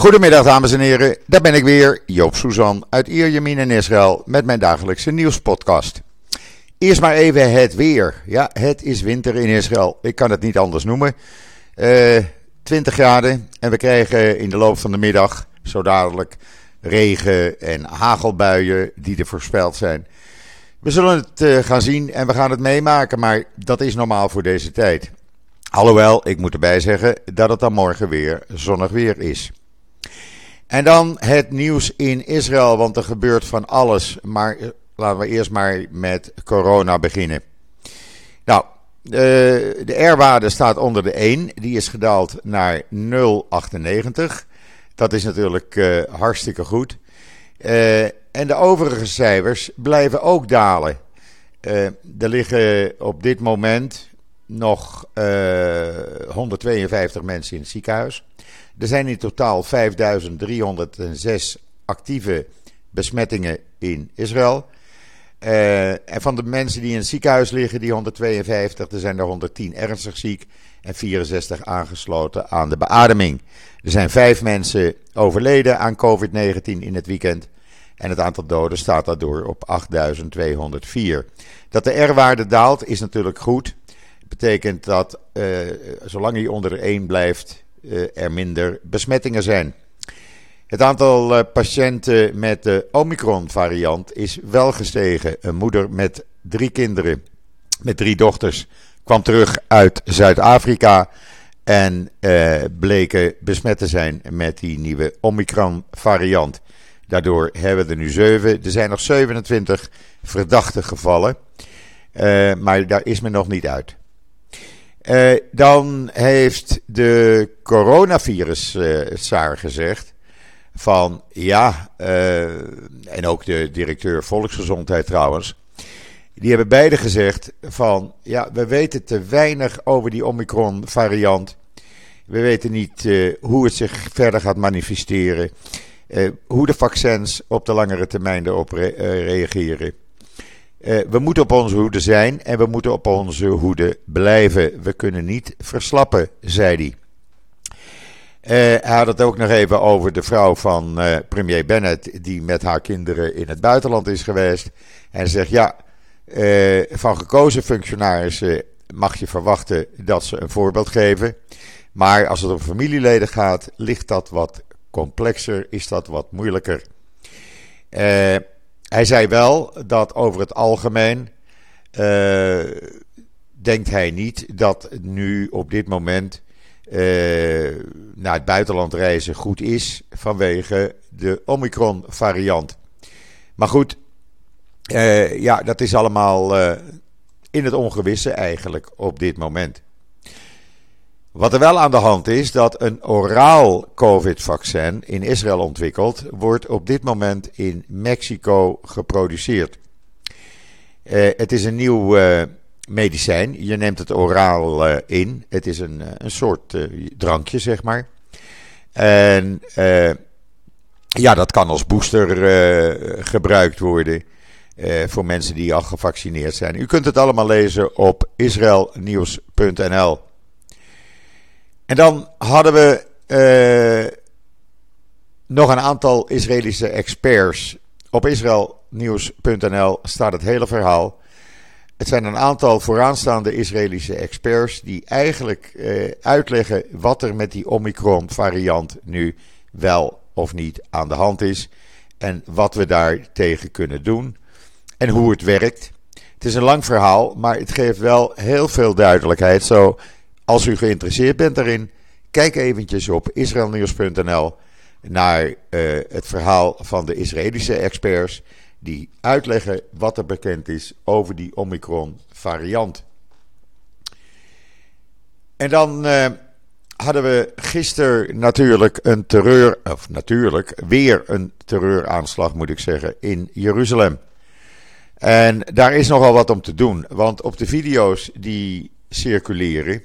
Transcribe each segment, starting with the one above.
Goedemiddag dames en heren, daar ben ik weer, Joop Suzan uit Ierjemien in Israël met mijn dagelijkse nieuwspodcast. Eerst maar even het weer. Ja, het is winter in Israël, ik kan het niet anders noemen. Uh, eh, 20 graden en we krijgen in de loop van de middag zo dadelijk regen en hagelbuien die er voorspeld zijn. We zullen het uh, gaan zien en we gaan het meemaken, maar dat is normaal voor deze tijd. Alhoewel, ik moet erbij zeggen dat het dan morgen weer zonnig weer is. En dan het nieuws in Israël, want er gebeurt van alles. Maar eh, laten we eerst maar met corona beginnen. Nou, de, de R-waarde staat onder de 1. Die is gedaald naar 0,98. Dat is natuurlijk uh, hartstikke goed. En de overige cijfers blijven ook dalen. Er liggen op dit moment nog 152 mensen in het ziekenhuis. Er zijn in totaal 5306 actieve besmettingen in Israël. Uh, en van de mensen die in het ziekenhuis liggen, die 152, er zijn er 110 ernstig ziek en 64 aangesloten aan de beademing. Er zijn vijf mensen overleden aan COVID-19 in het weekend. En het aantal doden staat daardoor op 8204. Dat de R-waarde daalt is natuurlijk goed. Dat betekent dat uh, zolang hij onder de 1 blijft, er minder besmettingen zijn. Het aantal uh, patiënten met de Omicron-variant is wel gestegen. Een moeder met drie kinderen, met drie dochters, kwam terug uit Zuid-Afrika en uh, bleken besmet te zijn met die nieuwe Omicron-variant. Daardoor hebben we er nu zeven. Er zijn nog 27 verdachte gevallen, uh, maar daar is men nog niet uit. Uh, dan heeft de coronavirus uh, SAR gezegd van ja, uh, en ook de directeur volksgezondheid trouwens, die hebben beide gezegd van ja, we weten te weinig over die Omicron variant. We weten niet hoe het zich verder gaat manifesteren, hoe de vaccins op de langere termijn erop re reageren. Uh, we moeten op onze hoede zijn en we moeten op onze hoede blijven. We kunnen niet verslappen, zei hij. Uh, hij had het ook nog even over de vrouw van uh, premier Bennett, die met haar kinderen in het buitenland is geweest. En zegt: Ja, van gekozen functionarissen mag je verwachten dat ze een voorbeeld geven. Maar als het om familieleden gaat, ligt dat wat complexer, is dat wat moeilijker. Hij zei wel dat over het algemeen uh, denkt hij niet dat nu op dit moment uh, naar het buitenland reizen goed is vanwege de Omicron variant. Maar goed, uh, ja, dat is allemaal in het ongewisse eigenlijk op dit moment. Wat er wel aan de hand is, dat een oraal COVID-vaccin in Israël ontwikkeld wordt op dit moment in Mexico geproduceerd. Uh, het is een nieuw uh, medicijn. Je neemt het oraal uh, in. Het is een, een soort drankje, zeg maar. En ja, dat kan als booster gebruikt worden voor mensen die al gevaccineerd zijn. U kunt het allemaal lezen op israelnieuws.nl. En dan hadden we uh, nog een aantal Israëlische experts. Op israelnieuws.nl staat het hele verhaal. Het zijn een aantal vooraanstaande Israëlische experts die eigenlijk uh, uitleggen wat er met die Omicron-variant nu wel of niet aan de hand is. En wat we daar tegen kunnen doen. En hoe het werkt. Het is een lang verhaal, maar het geeft wel heel veel duidelijkheid. Zo als u geïnteresseerd bent daarin, kijk eventjes op israelnieuws.nl naar uh, het verhaal van de Israëlische experts die uitleggen wat er bekend is over die Omicron variant. En dan uh, hadden we gisteren natuurlijk een terreur, of natuurlijk weer een terreuraanslag moet ik zeggen, in Jeruzalem. En daar is nogal wat om te doen, want op de video's die circuleren,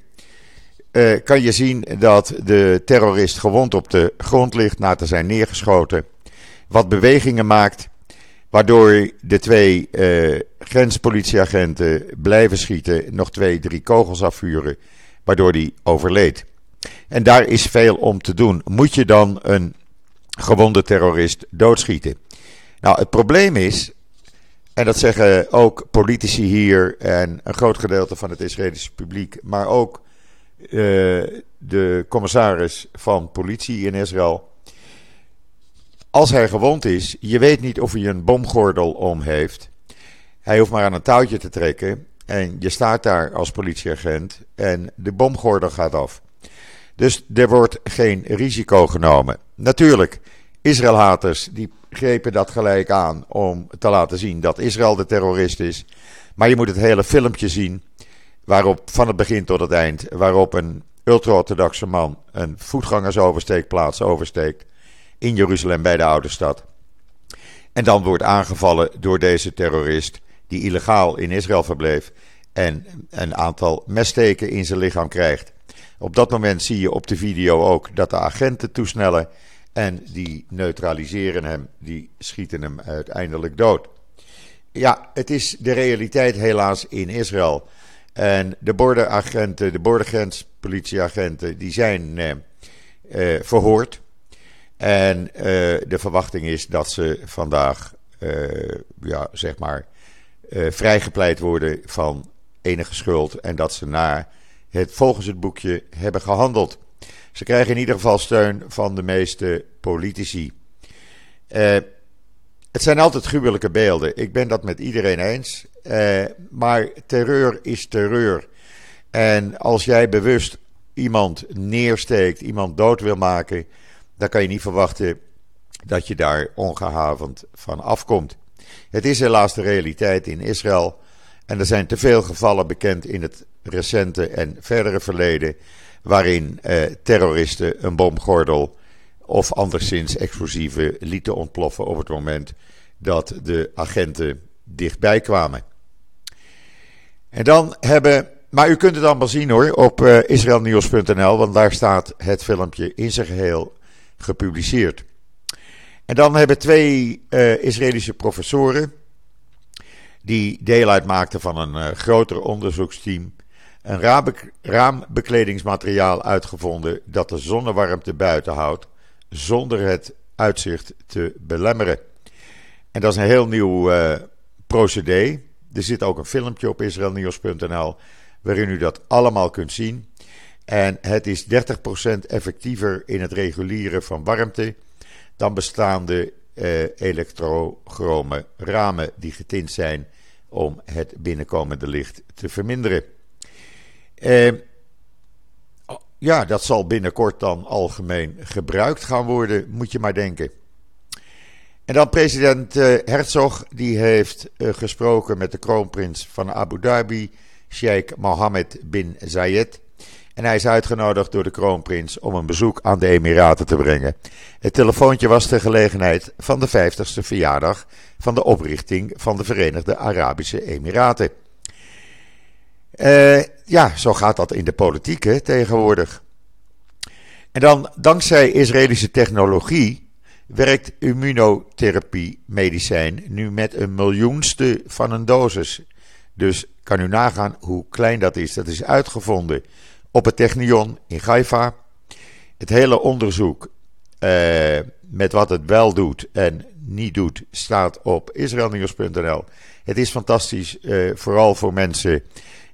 uh, kan je zien dat de terrorist gewond op de grond ligt na te zijn neergeschoten. Wat bewegingen maakt, waardoor de twee uh, grenspolitieagenten blijven schieten, nog twee, drie kogels afvuren, waardoor die overleed. En daar is veel om te doen. Moet je dan een gewonde terrorist doodschieten. Nou, het probleem is, en dat zeggen ook politici hier en een groot gedeelte van het Israëlische publiek, maar ook de commissaris van politie in Israël. Als hij gewond is, je weet niet of hij een bomgordel om heeft. Hij hoeft maar aan een touwtje te trekken en je staat daar als politieagent en de bomgordel gaat af. Dus er wordt geen risico genomen. Natuurlijk, Israëlhaters die grepen dat gelijk aan om te laten zien dat Israël de terrorist is. Maar je moet het hele filmpje zien, waarop van het begin tot het eind, waarop een ultra-orthodoxe man een voetgangersoversteekplaats oversteekt in Jeruzalem bij de oude stad. En dan wordt aangevallen door deze terrorist die illegaal in Israël verbleef en een aantal messteken in zijn lichaam krijgt. Op dat moment zie je op de video ook dat de agenten toesnellen en die neutraliseren hem, die schieten hem uiteindelijk dood. Ja, het is de realiteit helaas in Israël. En de borderagenten, de bordergrenspolitieagenten, die zijn eh, eh, verhoord. En eh, de verwachting is dat ze vandaag, eh, ja, zeg maar, uh, vrijgepleit worden van enige schuld. En dat ze naar het, volgens het boekje hebben gehandeld. Ze krijgen in ieder geval steun van de meeste politici. Het zijn altijd gruwelijke beelden. Ik ben dat met iedereen eens. Uh, maar terreur is terreur. En als jij bewust iemand neersteekt, iemand dood wil maken, dan kan je niet verwachten dat je daar ongehavend van afkomt. Het is helaas de realiteit in Israël. En er zijn te veel gevallen bekend in het recente en verdere verleden. waarin eh, terroristen een bomgordel of anderszins explosieven lieten ontploffen op het moment dat de agenten dichtbij kwamen. En dan hebben. Maar u kunt het allemaal zien hoor op uh, israelnieuws.nl, want daar staat het filmpje in zijn geheel gepubliceerd. En dan hebben twee uh, Israëlische professoren, die deel uitmaakten van een uh, groter onderzoeksteam, een raambekledingsmateriaal uitgevonden dat de zonnewarmte buiten houdt, zonder het uitzicht te belemmeren. En dat is een heel nieuw uh, procedé. Er zit ook een filmpje op israelnieuws.nl waarin u dat allemaal kunt zien. En het is 30% effectiever in het reguleren van warmte dan bestaande uh, elektrochrome ramen die getint zijn om het binnenkomende licht te verminderen. Uh, ja, dat zal binnenkort dan algemeen gebruikt gaan worden, moet je maar denken. En dan president uh, Herzog, die heeft uh, gesproken met de kroonprins van Abu Dhabi, Sheikh Mohammed bin Zayed. En hij is uitgenodigd door de kroonprins om een bezoek aan de Emiraten te brengen. Het telefoontje was ter gelegenheid van de 50ste verjaardag van de oprichting van de Verenigde Arabische Emiraten. Uh, ja, zo gaat dat in de politiek tegenwoordig. En dan, dankzij Israëlische technologie, werkt immunotherapie medicijn nu met een miljoenste van een dosis. Dus kan u nagaan hoe klein dat is. Dat is uitgevonden op het Technion in Haifa. Het hele onderzoek uh, met wat het wel doet en niet doet staat op israelnieuws.nl. Het is fantastisch, uh, vooral voor mensen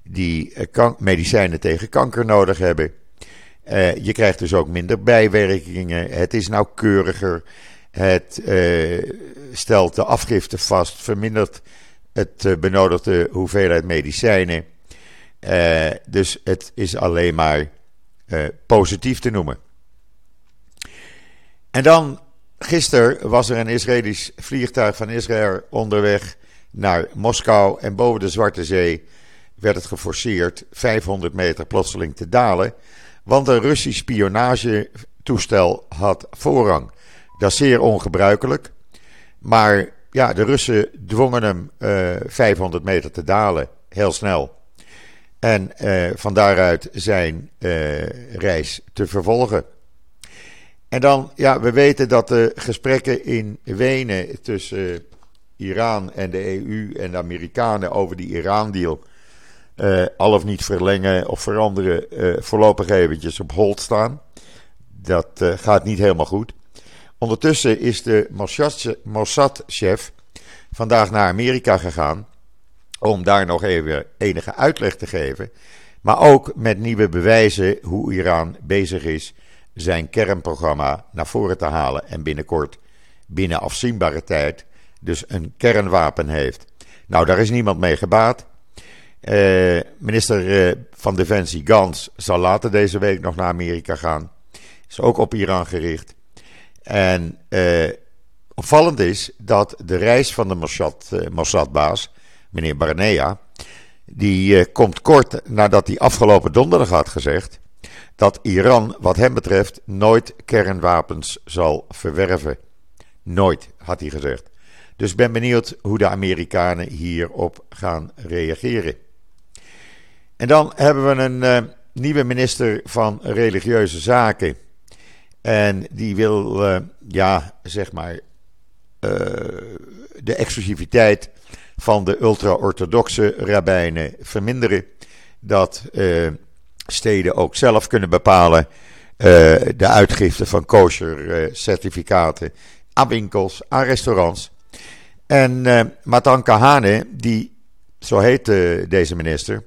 die uh, medicijnen tegen kanker nodig hebben. Je krijgt dus ook minder bijwerkingen. Het is nauwkeuriger. Het stelt de afgifte vast, vermindert het benodigde hoeveelheid medicijnen. Dus het is alleen maar positief te noemen. En dan, gisteren was er een Israëlisch vliegtuig van Israël onderweg naar Moskou. En boven de Zwarte Zee werd het geforceerd 500 meter plotseling te dalen. Want een Russisch spionagetoestel had voorrang. Dat is zeer ongebruikelijk. Maar ja, de Russen dwongen hem uh, eh, 500 meter te dalen, heel snel. En uh, van daaruit zijn uh, reis te vervolgen. En dan, ja, we weten dat de gesprekken in Wenen tussen Iran en de EU en de Amerikanen over die Iran-deal. Uh, al of niet verlengen of veranderen, voorlopig eventjes op hold staan. Dat gaat niet helemaal goed Ondertussen is de Mossad-chef vandaag naar Amerika gegaan om daar nog even enige uitleg te geven. Maar ook met nieuwe bewijzen hoe Iran bezig is zijn kernprogramma naar voren te halen. En binnenkort, binnen afzienbare tijd, dus een kernwapen heeft. Nou, daar is niemand mee gebaat. Uh, minister uh, van Defensie Gans zal later deze week nog naar Amerika gaan. Is ook op Iran gericht. En uh, opvallend is dat de reis van de Mossad, Mossadbaas, meneer Barnea, die komt kort nadat hij afgelopen donderdag had gezegd dat Iran, wat hem betreft, nooit kernwapens zal verwerven. Nooit, had hij gezegd. Dus ben benieuwd hoe de Amerikanen hierop gaan reageren. En dan hebben we een uh, nieuwe minister van Religieuze Zaken. En die wil, uh, ja, zeg maar, uh, de exclusiviteit van de ultra-orthodoxe rabbijnen verminderen. Dat steden ook zelf kunnen bepalen de uitgifte van kosher certificaten aan winkels, aan restaurants. En Matan Kahane, die, zo heet deze minister,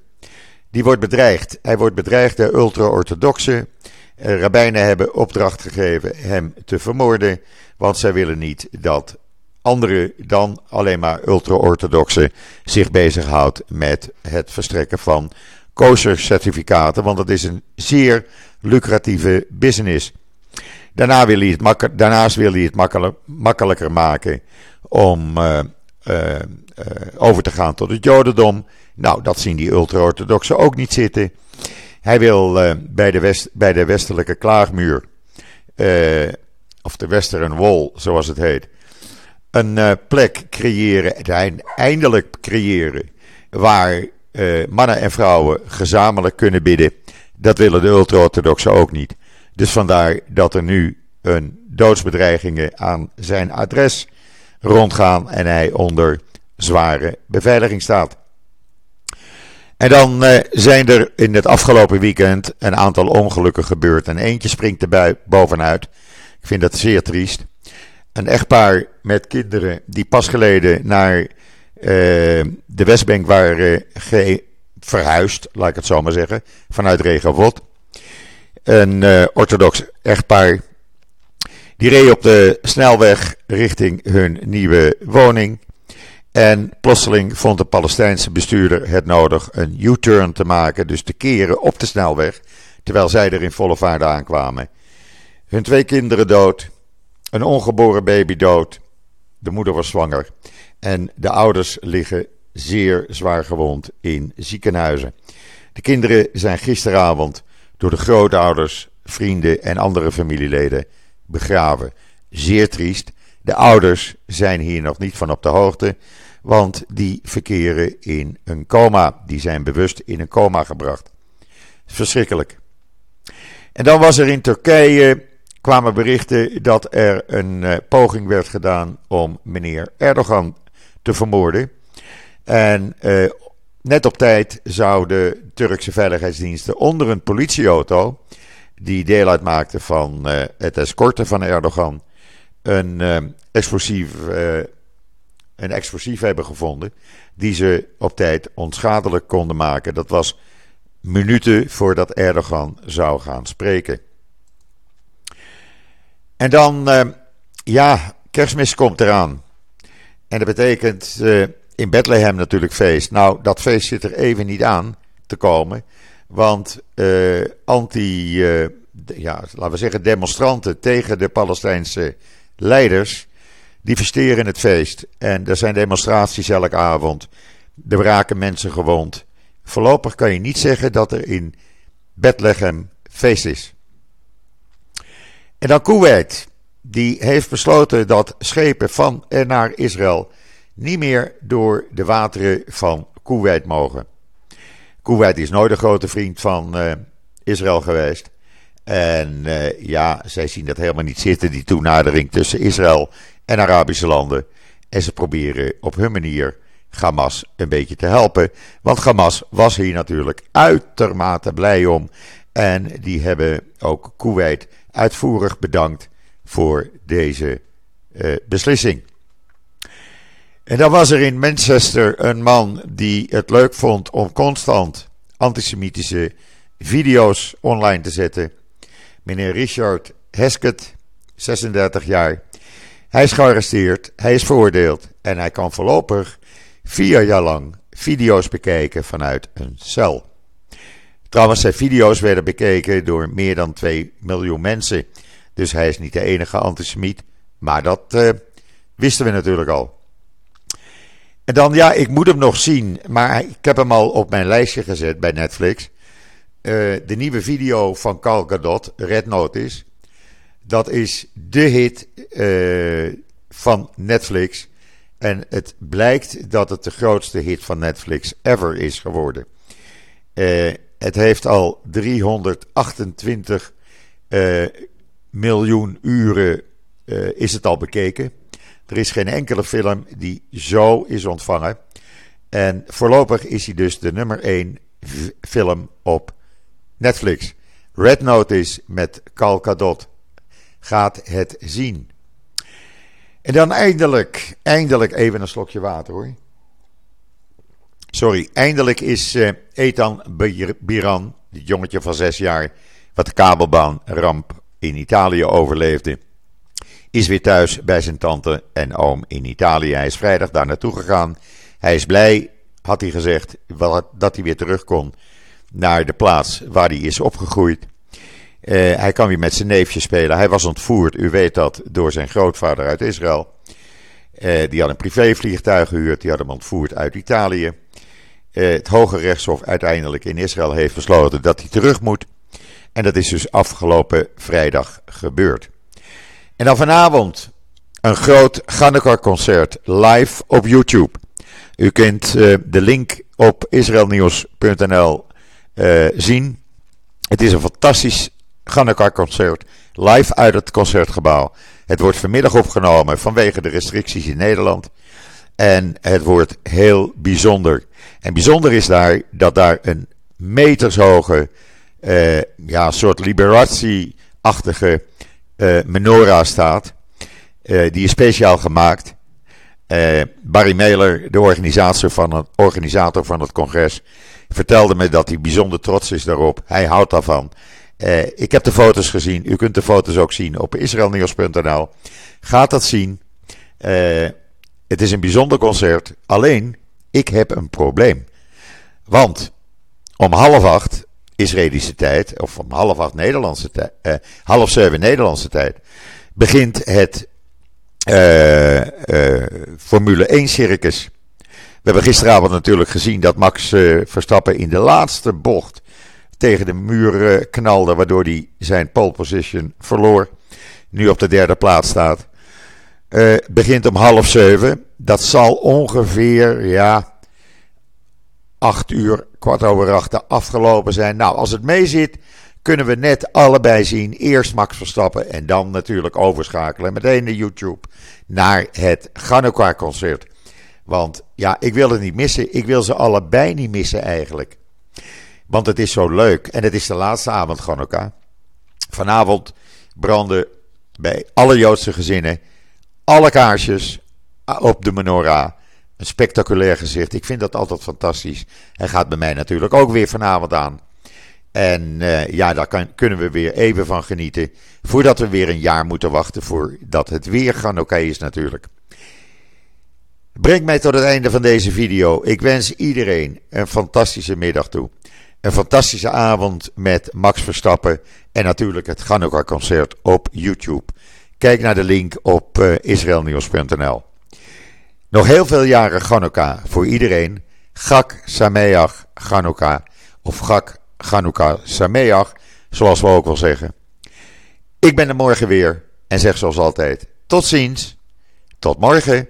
die wordt bedreigd. Hij wordt bedreigd door ultra-orthodoxen. Uh, rabbijnen hebben opdracht gegeven hem te vermoorden, want zij willen niet dat anderen dan alleen maar ultra-orthodoxen zich bezighoudt met het verstrekken van kosher-certificaten, want dat is een zeer lucratieve business. Daarna het daarnaast wil hij het makkelijker maken om uh, uh, over te gaan tot het Jodendom. Nou, dat zien die ultra-orthodoxen ook niet zitten. Hij wil uh, bij, de west, bij de westelijke klaagmuur, uh, of de Western Wall, zoals het heet, een uh, plek creëren, eindelijk creëren, waar mannen en vrouwen gezamenlijk kunnen bidden. Dat willen de ultra-orthodoxen ook niet. Dus vandaar dat er nu een doodsbedreigingen aan zijn adres rondgaan en hij onder zware beveiliging staat. En dan uh, zijn er in het afgelopen weekend een aantal ongelukken gebeurd. En eentje springt erbij bovenuit. Ik vind dat zeer triest. Een echtpaar met kinderen die pas geleden naar uh, de Westbank waren verhuisd, laat ik het zo maar zeggen, vanuit Regovot. Een uh, orthodox echtpaar. Die reed op de snelweg richting hun nieuwe woning. En plotseling vond de Palestijnse bestuurder het nodig een U-turn te maken, dus te keren op de snelweg, terwijl zij er in volle vaart aankwamen. Hun twee kinderen dood, een ongeboren baby dood, de moeder was zwanger en de ouders liggen zeer zwaar gewond in ziekenhuizen. De kinderen zijn gisteravond door de grootouders, vrienden en andere familieleden begraven. Zeer triest. De ouders zijn hier nog niet van op de hoogte want die verkeren in een coma. Die zijn bewust in een coma gebracht. Verschrikkelijk. En dan was er in Turkije, kwamen berichten dat er een uh, poging werd gedaan om meneer Erdogan te vermoorden. En uh, net op tijd zouden Turkse veiligheidsdiensten onder een politieauto, die deel uitmaakte van uh, het escorten van Erdogan, een explosief een explosief hebben gevonden. Die ze op tijd onschadelijk konden maken. Dat was minuten voordat Erdogan zou gaan spreken. En dan, uh, ja, kerstmis komt eraan. En dat betekent uh, in Bethlehem natuurlijk feest. Nou, dat feest zit er even niet aan te komen. Want uh, anti, ja, laten we zeggen, demonstranten tegen de Palestijnse leiders die versteren het feest. En er zijn demonstraties elke avond. Er raken mensen gewond. Voorlopig kan je niet zeggen dat er in Bethlehem feest is. En dan Kuwait. Die heeft besloten dat schepen van en naar Israël niet meer door de wateren van Kuwait mogen. Kuwait is nooit een grote vriend van uh, Israël geweest. En uh, ja, zij zien dat helemaal niet zitten, die toenadering tussen Israël en Arabische landen. En ze proberen op hun manier Hamas een beetje te helpen. Want Hamas was hier natuurlijk uitermate blij om. En die hebben ook Kuwait uitvoerig bedankt voor deze uh, beslissing. En dan was er in Manchester een man die het leuk vond om constant antisemitische video's online te zetten. Meneer Richard Heskett, 36 jaar. Hij is gearresteerd, hij is veroordeeld en hij kan voorlopig vier jaar lang video's bekijken vanuit een cel. Trouwens, zijn video's werden bekeken door meer dan 2 miljoen mensen. Dus hij is niet de enige antisemiet, maar dat uh, wisten we natuurlijk al. En dan, ja, ik moet hem nog zien, maar ik heb hem al op mijn lijstje gezet bij Netflix. Uh, de nieuwe video van Carl Gadot, Red Notice. Dat is de hit uh, van Netflix. En het blijkt dat het de grootste hit van Netflix ever is geworden. Uh, het heeft al 328 miljoen uren is het al bekeken. Er is geen enkele film die zo is ontvangen. En voorlopig is hij dus de nummer 1 film op Netflix. Red Notice met Cal Gadot gaat het zien. En dan eindelijk, eindelijk even een slokje water hoor. Sorry, eindelijk is uh, Ethan Biran, dit jongetje van zes jaar, wat de kabelbaanramp in Italië overleefde, is weer thuis bij zijn tante en oom in Italië. Hij is vrijdag daar naartoe gegaan. Hij is blij, had hij gezegd, dat hij weer terug kon naar de plaats waar hij is opgegroeid. Uh, hij kan weer met zijn neefje spelen. Hij was ontvoerd, u weet dat, door zijn grootvader uit Israël. Uh, die had een privévliegtuig gehuurd, die had hem ontvoerd uit Italië. Uh, het Hoge Rechtshof uiteindelijk in Israël heeft besloten dat hij terug moet. En dat is dus afgelopen vrijdag gebeurd. En dan vanavond een groot Ganekar-concert live op YouTube. U kunt de link op israelnieuws.nl zien. Het is een fantastisch Ganekar-concert live uit het concertgebouw. Het wordt vanmiddag opgenomen vanwege de restricties in Nederland. En het wordt heel bijzonder. En bijzonder is daar dat daar een metershoge, uh, ja, soort liberatie-achtige uh, menorah staat. Uh, die is speciaal gemaakt. Uh, Barry Mailer, de organisator van, het, organisator van het congres, vertelde me dat hij bijzonder trots is daarop. Hij houdt daarvan. Ik heb de foto's gezien. U kunt de foto's ook zien op israelnieuws.nl. Gaat dat zien. het is een bijzonder concert. Alleen, ik heb een probleem. Want om half acht Israëlische tijd, of om half acht Nederlandse tijd, eh, half zeven Nederlandse tijd, begint het Formule 1 circus. We hebben gisteravond natuurlijk gezien dat Max Verstappen in de laatste bocht tegen de muur knalde, waardoor hij zijn pole position verloor. Nu op de derde plaats staat. begint om half zeven. Dat zal ongeveer, ja, acht uur, kwart over acht afgelopen zijn. Nou, als het meezit, kunnen we net allebei zien. Eerst Max Verstappen en dan natuurlijk overschakelen meteen naar YouTube naar het Hanukkah-concert. Want ja, ik wil het niet missen. Ik wil ze allebei niet missen eigenlijk. Want het is zo leuk. En het is de laatste avond Hanukkah. Vanavond branden bij alle Joodse gezinnen alle kaarsjes op de menorah. Een spectaculair gezicht. Ik vind dat altijd fantastisch. Hij gaat bij mij natuurlijk ook weer vanavond aan. En uh, ja, daar kunnen we weer even van genieten. Voordat we weer een jaar moeten wachten voordat het weer gaan oké is natuurlijk. Breng mij tot het einde van deze video. Ik wens iedereen een fantastische middag toe. Een fantastische avond met Max Verstappen en natuurlijk het Hanukkah concert op YouTube. Kijk naar de link op uh, israelnieuws.nl. Nog heel veel jaren Chanukah voor iedereen. Gak Sameach Chanukah. Of Gak Chanukah Sameach, zoals we ook wel zeggen. Ik ben er morgen weer en zeg zoals altijd: tot ziens, tot morgen.